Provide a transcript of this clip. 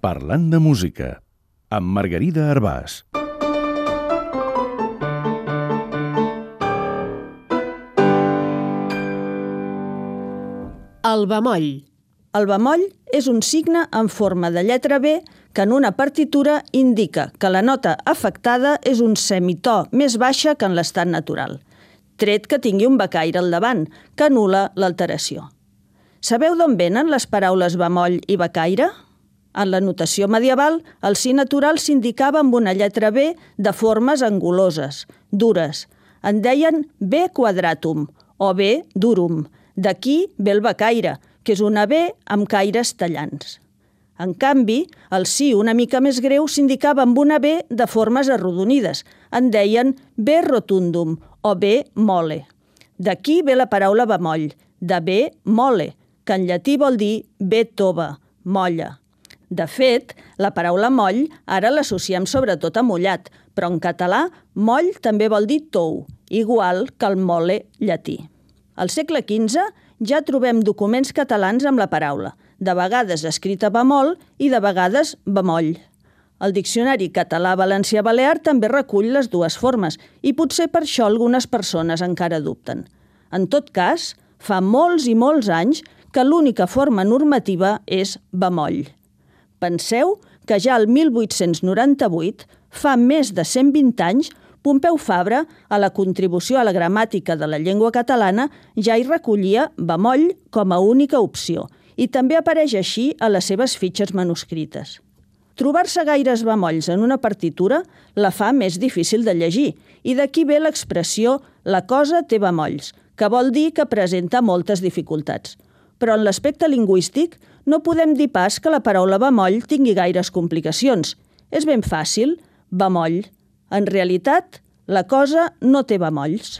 Parlant de música, amb Margarida Arbàs. El bemoll. El bemoll és un signe en forma de lletra B que en una partitura indica que la nota afectada és un semitò més baixa que en l'estat natural, tret que tingui un becaire al davant, que anula l'alteració. Sabeu d'on venen les paraules bemoll i becaire? En la notació medieval, el si natural s'indicava amb una lletra B de formes anguloses, dures. En deien B quadratum o B durum, D'aquí ve el becaire, que és una B amb caires tallants. En canvi, el sí una mica més greu s'indicava amb una B de formes arrodonides. En deien B rotundum o B mole. D'aquí ve la paraula bemoll, de B mole, que en llatí vol dir B tova, molla. De fet, la paraula moll ara l'associem sobretot a mullat, però en català moll també vol dir tou, igual que el mole llatí. Al segle XV ja trobem documents catalans amb la paraula, de vegades escrita bemol i de vegades bemoll. El Diccionari català-valencià-balear també recull les dues formes i potser per això algunes persones encara dubten. En tot cas, fa molts i molts anys que l'única forma normativa és bemoll. Penseu que ja el 1898, fa més de 120 anys, Pompeu Fabra, a la contribució a la gramàtica de la llengua catalana, ja hi recollia bemoll com a única opció i també apareix així a les seves fitxes manuscrites. Trobar-se gaires bemolls en una partitura la fa més difícil de llegir i d'aquí ve l'expressió la cosa té bemolls, que vol dir que presenta moltes dificultats. Però en l'aspecte lingüístic no podem dir pas que la paraula bemoll tingui gaires complicacions. És ben fàcil, bemoll, en realitat, la cosa no té bemolls.